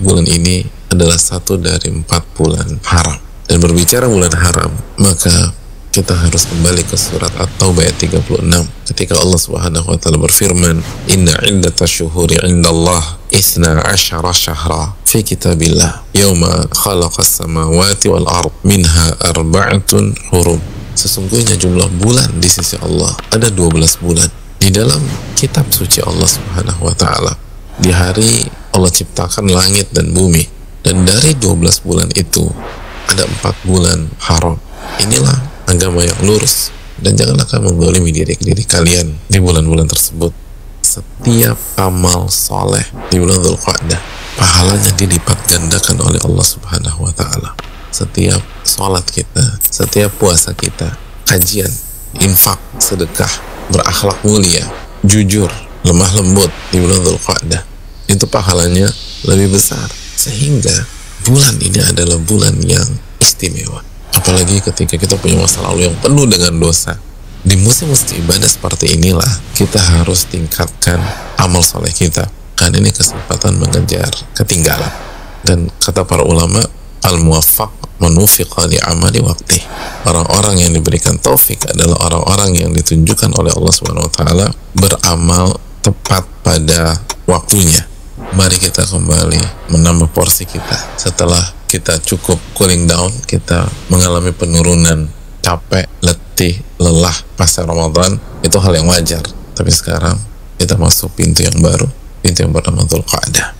bulan ini adalah satu dari empat bulan haram. Dan berbicara bulan haram, maka kita harus kembali ke surat At-Taubah ayat 36 ketika Allah Subhanahu wa taala berfirman inna iddata syuhuri indallah isna asyara syahra fi kitabillah yawma khalaqas samawati wal ard minha arba'atun hurum. Sesungguhnya jumlah bulan di sisi Allah ada 12 bulan di dalam kitab suci Allah Subhanahu wa taala. Di hari Allah ciptakan langit dan bumi. Dan dari 12 bulan itu ada empat bulan haram. Inilah agama yang lurus dan janganlah kamu menggolimi diri diri kalian di bulan-bulan tersebut. Setiap amal soleh di bulan Dhul Qa'dah pahalanya dilipat gandakan oleh Allah Subhanahu wa taala. Setiap sholat kita setiap puasa kita kajian infak sedekah berakhlak mulia jujur lemah lembut di bulan Dhul Qa'dah itu pahalanya lebih besar. Sehingga bulan ini adalah bulan yang istimewa. Apalagi ketika kita punya masa lalu yang penuh dengan dosa. Di musim-musim ibadah seperti inilah kita harus tingkatkan amal soleh kita. Karena ini kesempatan mengejar ketinggalan. Dan kata para ulama al muwaffaq manufiqa li amali waktu orang-orang yang diberikan taufik adalah orang-orang yang ditunjukkan oleh Allah Subhanahu wa taala beramal tepat pada waktunya mari kita kembali menambah porsi kita setelah kita cukup cooling down, kita mengalami penurunan capek, letih, lelah pasca Ramadan, itu hal yang wajar. Tapi sekarang kita masuk pintu yang baru, pintu yang bernama Qa'dah.